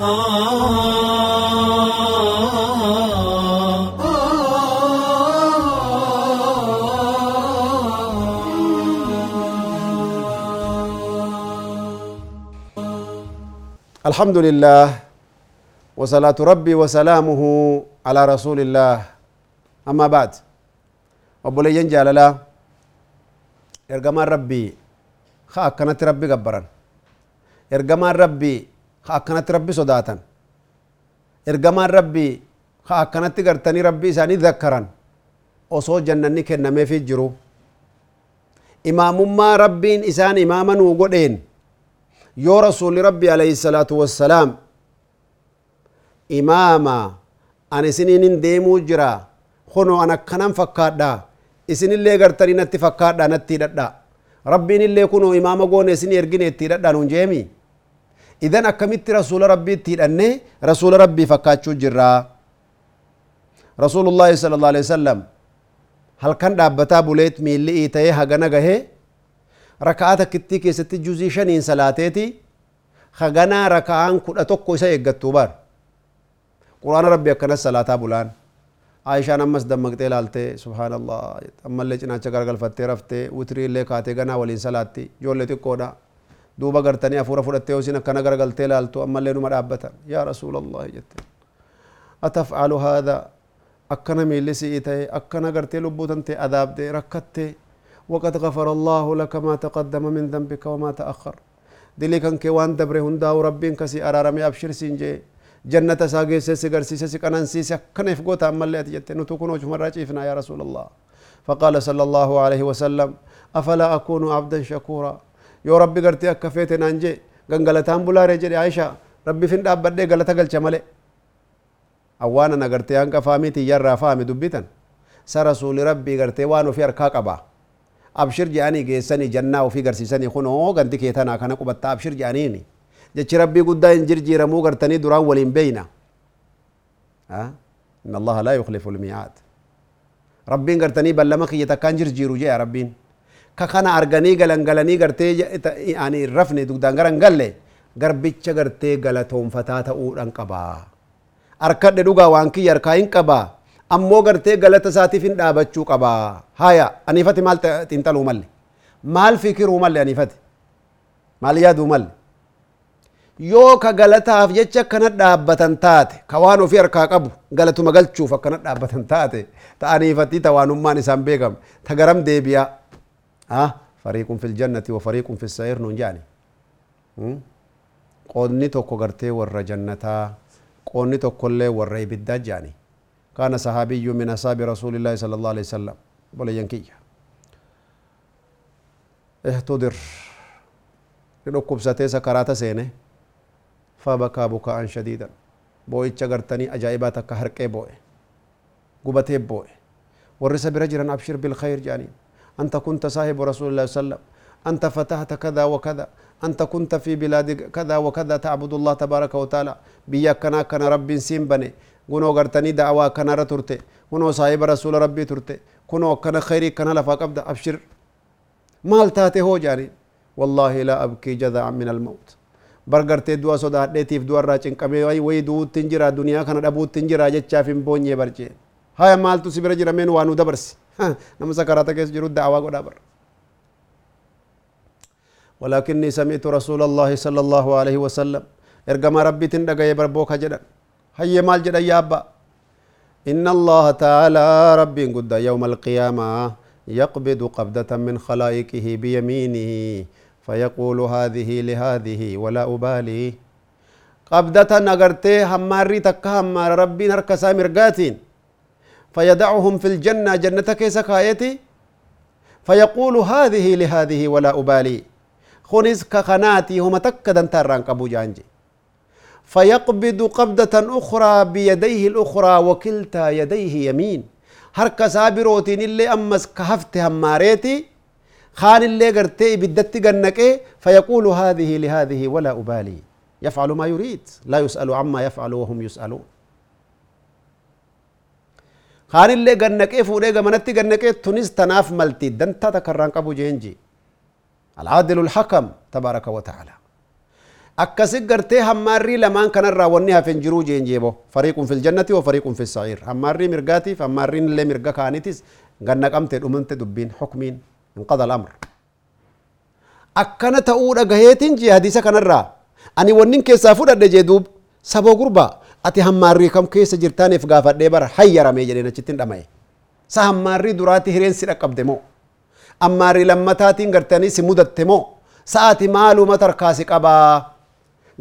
الحمد لله وصلاة ربي وسلامه على رسول الله أما بعد أبو لي جنجال لا ربي خاك كانت ربي غبران إرقما ربي ka akkanatti rabbi sodaatan ergamaan rabbii ka akkanatti gartanii rabbi isaanii zakkaran osoo jannanni kennameefi jiru imaamummaa rabbiin isaan imaama nuu godheen yoo rasuli rabbi alayhi salaatu wassalaam imaama an isiniinin deemuu jira hono an akkanan fakkaadha isinillee gartanii natti fakkaadha natti hidhadha rabbiin illee kunoo imaama goone isin ergine itti إذن أكملت رسول ربي تيرني رسول ربي فكاتشو جرا. رسول الله صلى الله عليه وسلم هل كان دابتا بوليت ميلي إيتي هغانا غهي؟ ركعات كتي كي ستي جوزي شنين سلاتيتي هغانا ركعان كل أتوكو إسا يغتوبار قرآن ربي أكنا سلاتا بولان. عائشة نمس دمكتي لالتي سبحان الله. أما اللي جنا چكار غلفتي رفتي وطري اللي كاتي غنا والين سلاتي. جولتي كودا. Xiqqoodha duuba gartanii hafuura fudhattee hosin akkana garagaltee laaltu ammallee numa dhaabbatan yaa rasuulallah jette atafcalu haadha akkana miilli si'ii ta'e akkana gartee lubbuu tante adaabdee rakkattee وقد غفر الله لك ما تقدم من ذنبك وما تأخر دلي كان كوان دبره هندا وربين كسي أرارمي أبشر سينجي جنة ساقي سيسي قرسي سيسي كنان سيسي كنف قوتا أمالي أتجت نتوكنو جمرة جيفنا يا رسول الله فقال صلى الله عليه وسلم أفلا أكون عبدا شكورا يو ربي قرتي أكفيت نانجي غنغلتان بلا رجل عائشة ربي فين دابدي غلطة قلت مالي أوانا نغرتي أنك فامي تيجر فامي دبيتا سرسول ربي قرتي وانو في أركاك أبا abshir jedhanii geessanii jannaa ofii garsiisanii kunoo ganti kee tanaa kana qubatta abshir jedhaniini jechi rabbii guddaa hin jirjiiramuu gartanii duraan waliin beeyna. إن الله لا يخلف الميعاد ربين قرتني بلما كي يتكان جرجيرو جاء ربين كخنا أرغني غلن غلني قرتي يعني رفني دودان غران غلي غربيتش قرتي غلطهم فتاتا أوران قبا أركد دوغا وانكي يركاين قبا ammoo gartee galata isaatiif hin dhaabachuu qaba haya aniifati maal xiinxaluu malle maal fikiruu malle aniifati maal yaaduu malle yoo ka galataaf jecha akkana dhaabbatan taate ka waan ofii harkaa qabu galatuma galchuuf akkana dhaabbatan taate ta aniifati ta waanummaan isaan beekam ta garam deebiyaa fil jannati wa fariiqun fis sa'ir nuun jaani qoodni tokko gartee warra jannataa qoodni tokkollee warra ibiddaa jaani كان صحابي من أصحاب رسول الله صلى الله عليه وسلم. ولا ينكي اهتدر. ركب ستي سكرات سينه. فبكى بكاء شديدا. بوي غرتني أجائبات كهرقي بوي قبتي بوي ورس برجلا أبشر بالخير جاني. أنت كنت صاحب رسول الله صلى الله عليه وسلم. أنت فتحت كذا وكذا. أنت كنت في بلاد كذا وكذا. تعبد الله تبارك وتعالى. بيا كنا كنا رب سين بني. غنو غرتني دعوة كنا رترتي. غنو صاحب رسول ربي ترتي. كنا كنا خيري كنا لفاق أبدا أبشر. مال تاتي هو جاري والله لا أبكي جذع من الموت. برغرتي دوا سودا ديتيف دوار راچن كمي واي وي دو تنجرا. دنيا كنا دبو تنجرا. جتشافين بونيه برجي هاي مال تسيبرجي رمين وانو دبرسي nama sakaraata keessa jiru da'awaa godhaa barra ولكني سمعت رسول الله صلى الله عليه وسلم ارجما ربي تندقى يبربوك جدا هيا مال جدا يا أبا إن الله تعالى رب قد يوم القيامة يقبض قبضة من خلائقه بيمينه فيقول هذه لهذه ولا أبالي قبضة نغرتي هماري تكا همار ربي نركسا مرقاتين فيدعهم في الجنة جنة كيسا كايتي فيقول هذه لهذه ولا أبالي. خنز كخناتي هم تكدا تران قبو جانجي. فيقبض قبضة أخرى بيديه الأخرى وكلتا يديه يمين. هركا سابروتين اللي أمس كهفت هماريتي. خان اللي قرتي بدت جنك فيقول هذه لهذه ولا أبالي. يفعل ما يريد. لا يسأل عما يفعل وهم يسألون. خان اللي جنك فوري جمنت جنك تونس تناف ملتي دنتا تكران قبو جينجي العادل الحكم تبارك وتعالى akkasi gartee hammaarrii lamaan kanarraa wanni hafen jiruu jeen jeebo fariiqun fil jannati wa fariiqun fil sa'iir hammaarrii mirgaatiif hammaarriin illee mirga kaanitis ganna qabte dhumante dubbiin xukmiin inqada al-amr akkana ta'uu dhagaheetiin jee hadiisa kanarraa ani wannin keessaa fudhadhe jee duub saboo gurbaa ati hammaarrii kam keessa jirtaaniif gaafadhee bara hayyaramee jedheen achittiin dhamaye sa hammaarrii duraati hireen si dhaqqabde moo hammaarrii lammataatiin gartanii si mudatte moo sa'ati maaluma tarkaasi qabaa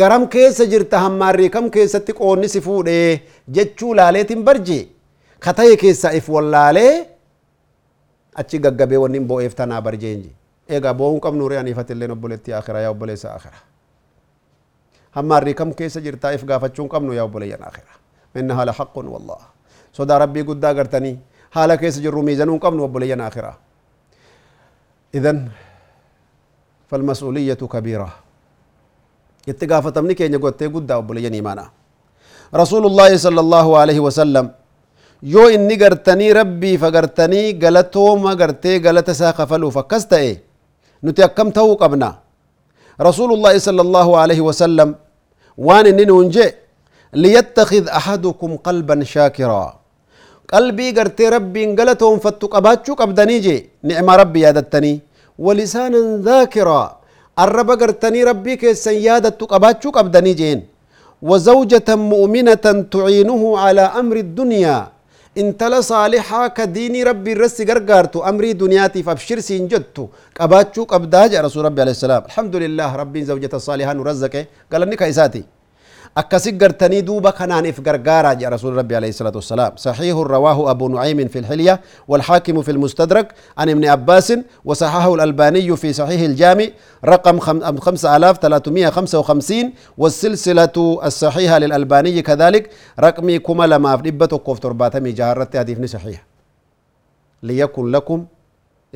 garam keessa jirta hammaarrii kam keessatti qoonni si fuudhee jechuu laaleetiin barje kataye keessaa if wallaalee achi gaggabee wanni bo'eef tanaa barjeenji egaa bo'uun qabnu ree aniifatillee obboleetti akira yaa obboleessa akira hammaarrii kam keessa jirtaa if gaafachuun qabnu yaa obboleeyyan akira inna haala haqqun wallah sodaa rabbii guddaa gartanii haala keessa jirru miizanuun qabnu obboleeyyan akira idan falmas'uuliyatu kabiira itti gaafatamni keenya gottee guddaa obboleeyyan imaanaa rasuulullaahi sala allaahu alaihi wasallam yoo inni gartanii rabbiif agartanii galatooma gartee galata isaa kafaluuf akkas ta'e nuti akkam ta'uu qabna rasuulullaahi sala allaahu alaihi wasallam وان نينون جي ليتخذ أحدكم قلبا شاكرا. قلبي قرتي ربي انقلتهم فاتوك أباتشوك أبداني جي نعم ربي يادتني. ولسانا ذاكرا. الرب قرتني ربي كيسن يادتوك أباتشوك أبداني جين وزوجة مؤمنة تعينه على أمر الدنيا. انت لا صالحا كديني ربي الرس غرغارتو أمري دنياتي فابشر سين جدتو. قباچو قبداج رسول ربي عليه السلام. الحمد لله ربي زوجته صالحا ورزقه قال اني كايساتي akkasi gartanii duuba kanaan if gargaaraa jedha rasuul rabbi alayhi salaatu wassalaam saxiihu rawaahu abu nucaymin fi lxilya والحاكم في المستدرك عن ابن عباس وصححه الألباني في صحيح الجامع رقم 5355 والسلسلة الصحيحة للألباني كذلك رقم كما لما في دبة كوف ترباتمي جهرت حديث صحيح. ليكن لكم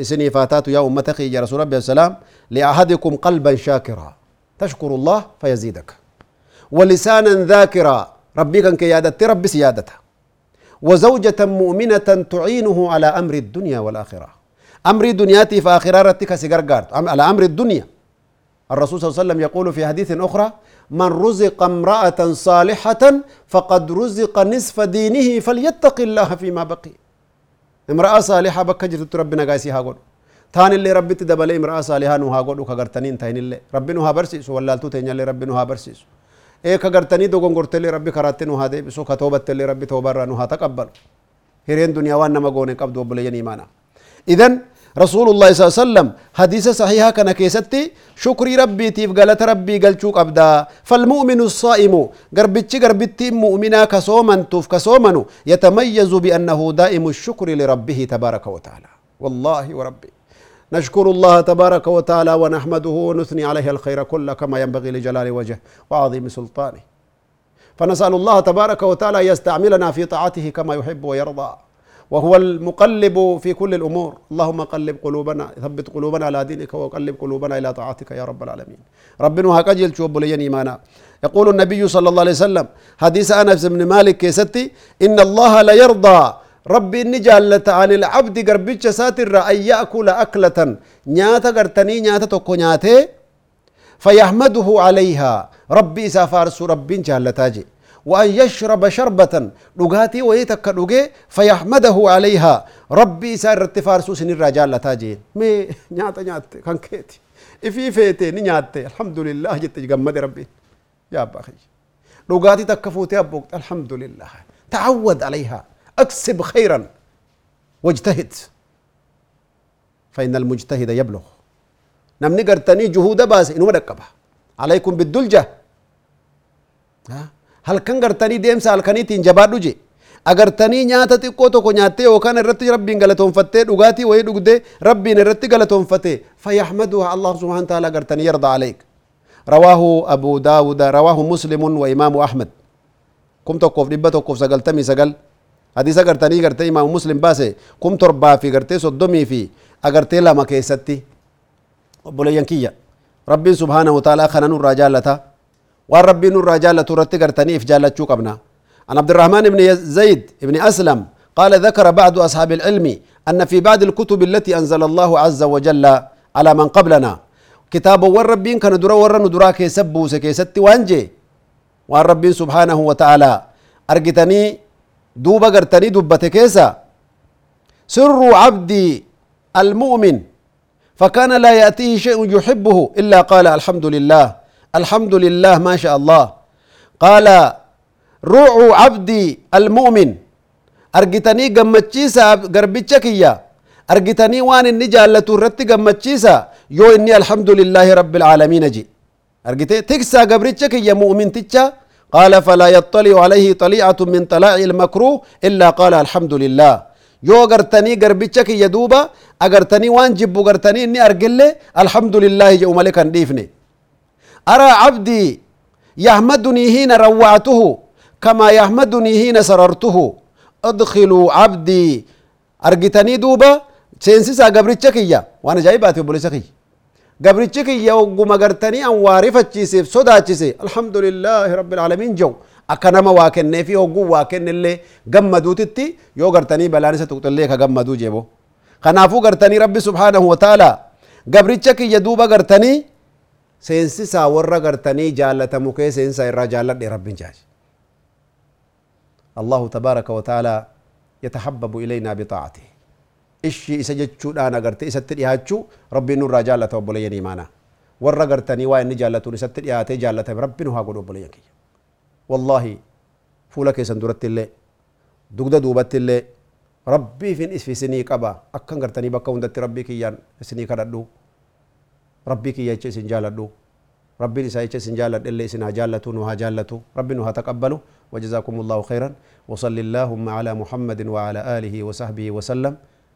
إسني فاتات يا أمتك يا رسول الله السلام لأحدكم قلبا شاكرا. تشكر الله فيزيدك. ولسانا ذاكرا. ربي كان كيادة ربي سيادته وزوجة مؤمنة تعينه على أمر الدنيا والآخرة. أمر دنياتي فآخرة رتك سيقرقار على أمر الدنيا. الرسول صلى الله عليه وسلم يقول في حديث أخرى من رزق امرأة صالحة فقد رزق نصف دينه فليتق الله فيما بقي. امرأة صالحة بك جرت ربنا قاسي هاقول تان اللي ربي تدبل امرأة صالحة نوها قول وكغرتنين تاين اللي. ربي نوها برسيس واللالتو تين اللي ربي نوها برسيس إيه كغرتني دوغون غورتي ربي كراتي هادي بسو كتوبت لي ربي توبر رانو ها تقبل هيرين دنيا وان نما غوني قبض وبلين ايمانا اذا رسول الله صلى الله عليه وسلم حديث صحيح كان كيستي شكري ربي تيف غلط ربي غلچو قبدا فالمؤمن الصائم غربتي غربتي مؤمنا كصومن توف كصومنو يتميز بانه دائم الشكر لربه تبارك وتعالى والله وربي نشكر الله تبارك وتعالى ونحمده ونثني عليه الخير كله كما ينبغي لجلال وجهه وعظيم سلطانه. فنسأل الله تبارك وتعالى يستعملنا في طاعته كما يحب ويرضى. وهو المقلب في كل الأمور. اللهم قلب قلوبنا ثبت قلوبنا على دينك وقلب قلوبنا إلى طاعتك يا رب العالمين. ربنا هكجل شوب لين إيمانا يقول النبي صلى الله عليه وسلم حديث أنس بن مالك كيستي إن الله لا يرضى ربي جالت عن العبد قربتش ساتر أن يأكل أكلة نياتا قرتني نياتا توكو نياتي فيحمده عليها ربي إسا فارس ربي جالتاجي وأن يشرب شربة لغاتي ويتك لغي فيحمده عليها ربي إسا فارس سن الرجال لتاجي مي نياتا نياتا كان كيتي إفي فيتي نياتي الحمد لله جت جمد ربي يا أخي لغاتي تكفوتي أبوك الحمد لله تعود عليها أكسب خيرا. واجتهد. فإن المجتهد يبلغ. نم نقر تاني جهود باس إنو مركبة عليكم بالدلجة. ها؟ هل كان قر تاني ديم سأل كاني تين جبار دوجي؟ اگر تاني نياتا تي قوتا كو نياتا وكان رتي ربي انغلتون فتة دوغاتي وي دوغدي ربي نرتي غلتون فتة فيحمدها الله سبحانه وتعالى قر تاني يرضى عليك. رواه أبو داود رواه مسلم وإمام أحمد. كم تقف ربا تقف سقل تمي سقل. حديثا غرتني غرت امام مسلم باسه قم تربا في غرت صدمي في اگر تلا ما كيستي بولين كيا ربي سبحانه وتعالى خنن الرجالته والرب نور رجالة ترتي غرتني في جالة قبنا عن عبد الرحمن بن زيد بن أسلم قال ذكر بعض أصحاب العلم أن في بعض الكتب التي أنزل الله عز وجل على من قبلنا كتاب والرب كان درا ورا ندرا كيسب وسكيستي وانجي والرب سبحانه وتعالى أرجتني gartanii dubbate keessa sirru cabdii almu'min فكان لا يأتيه شيء يحبه إلا قال الحمد لله. الحمد لله ما شاء الله. قال روع عبدي المؤمن. أرجتني قمتشيسا قربتشكيا. أرجتني وان إني جالة رتي قمتشيسا. يو إني الحمد لله رب العالمين جي. أرجتي تكسا قبرتشكيا مؤمن تتشا قال فلا يطلع عليه طليعة من طلاع المكروه إلا قال الحمد لله يو غرتني غربيتشك يدوبا أغرتني وان جبو غرتني إني أرجل الحمد لله جو ملكا ديفني أرى عبدي يحمدني هنا روعته كما يحمدني هنا سررته. أدخلوا عبدي أرجتني دوبا سينسيسا غبريتشكيا وأنا جايباتي بوليسكي gabrichi kiyya ogguma gartanii an waarifachiiseef sodaachise alhamdulillaahi rabbil aalamiin jedhu akka nama waa kennee fi hogguu waa kennillee gammaduutitti yoo gartanii balaan isa tuqxillee ka gammaduu jeebo kanaafuu gartanii rabbi subhaanahu wataala gabricha kiyya duuba gartanii seensisaa warra gartanii jaallatamu kee seensisaa irraa jaalladhe rabbin jaaji allahu tabaaraka wataala yatahabbabu ilaynaa bixaacatihi ishii isa jechuudhaan agarte isatti dhiyaachuu rabbiin nurraa jaallata obboleeyyan imaanaa warra gartanii waa inni jaallatuun isatti dhiyaatee jaallatame rabbiin haa godhu obboleeyyan kiyya wallaahi fuula keessan duratti illee dugda duubatti illee rabbiifin isinii qaba akkan gartanii bakka hundatti rabbii kiyyaan isinii kadhadhu rabbii kiyya jecha isin illee isin haa jaallatu nu haa jaallatu rabbi nu haa taqabbalu وجزاكم الله خيرا وصل اللهم على محمد وعلى آله وصحبه وسلم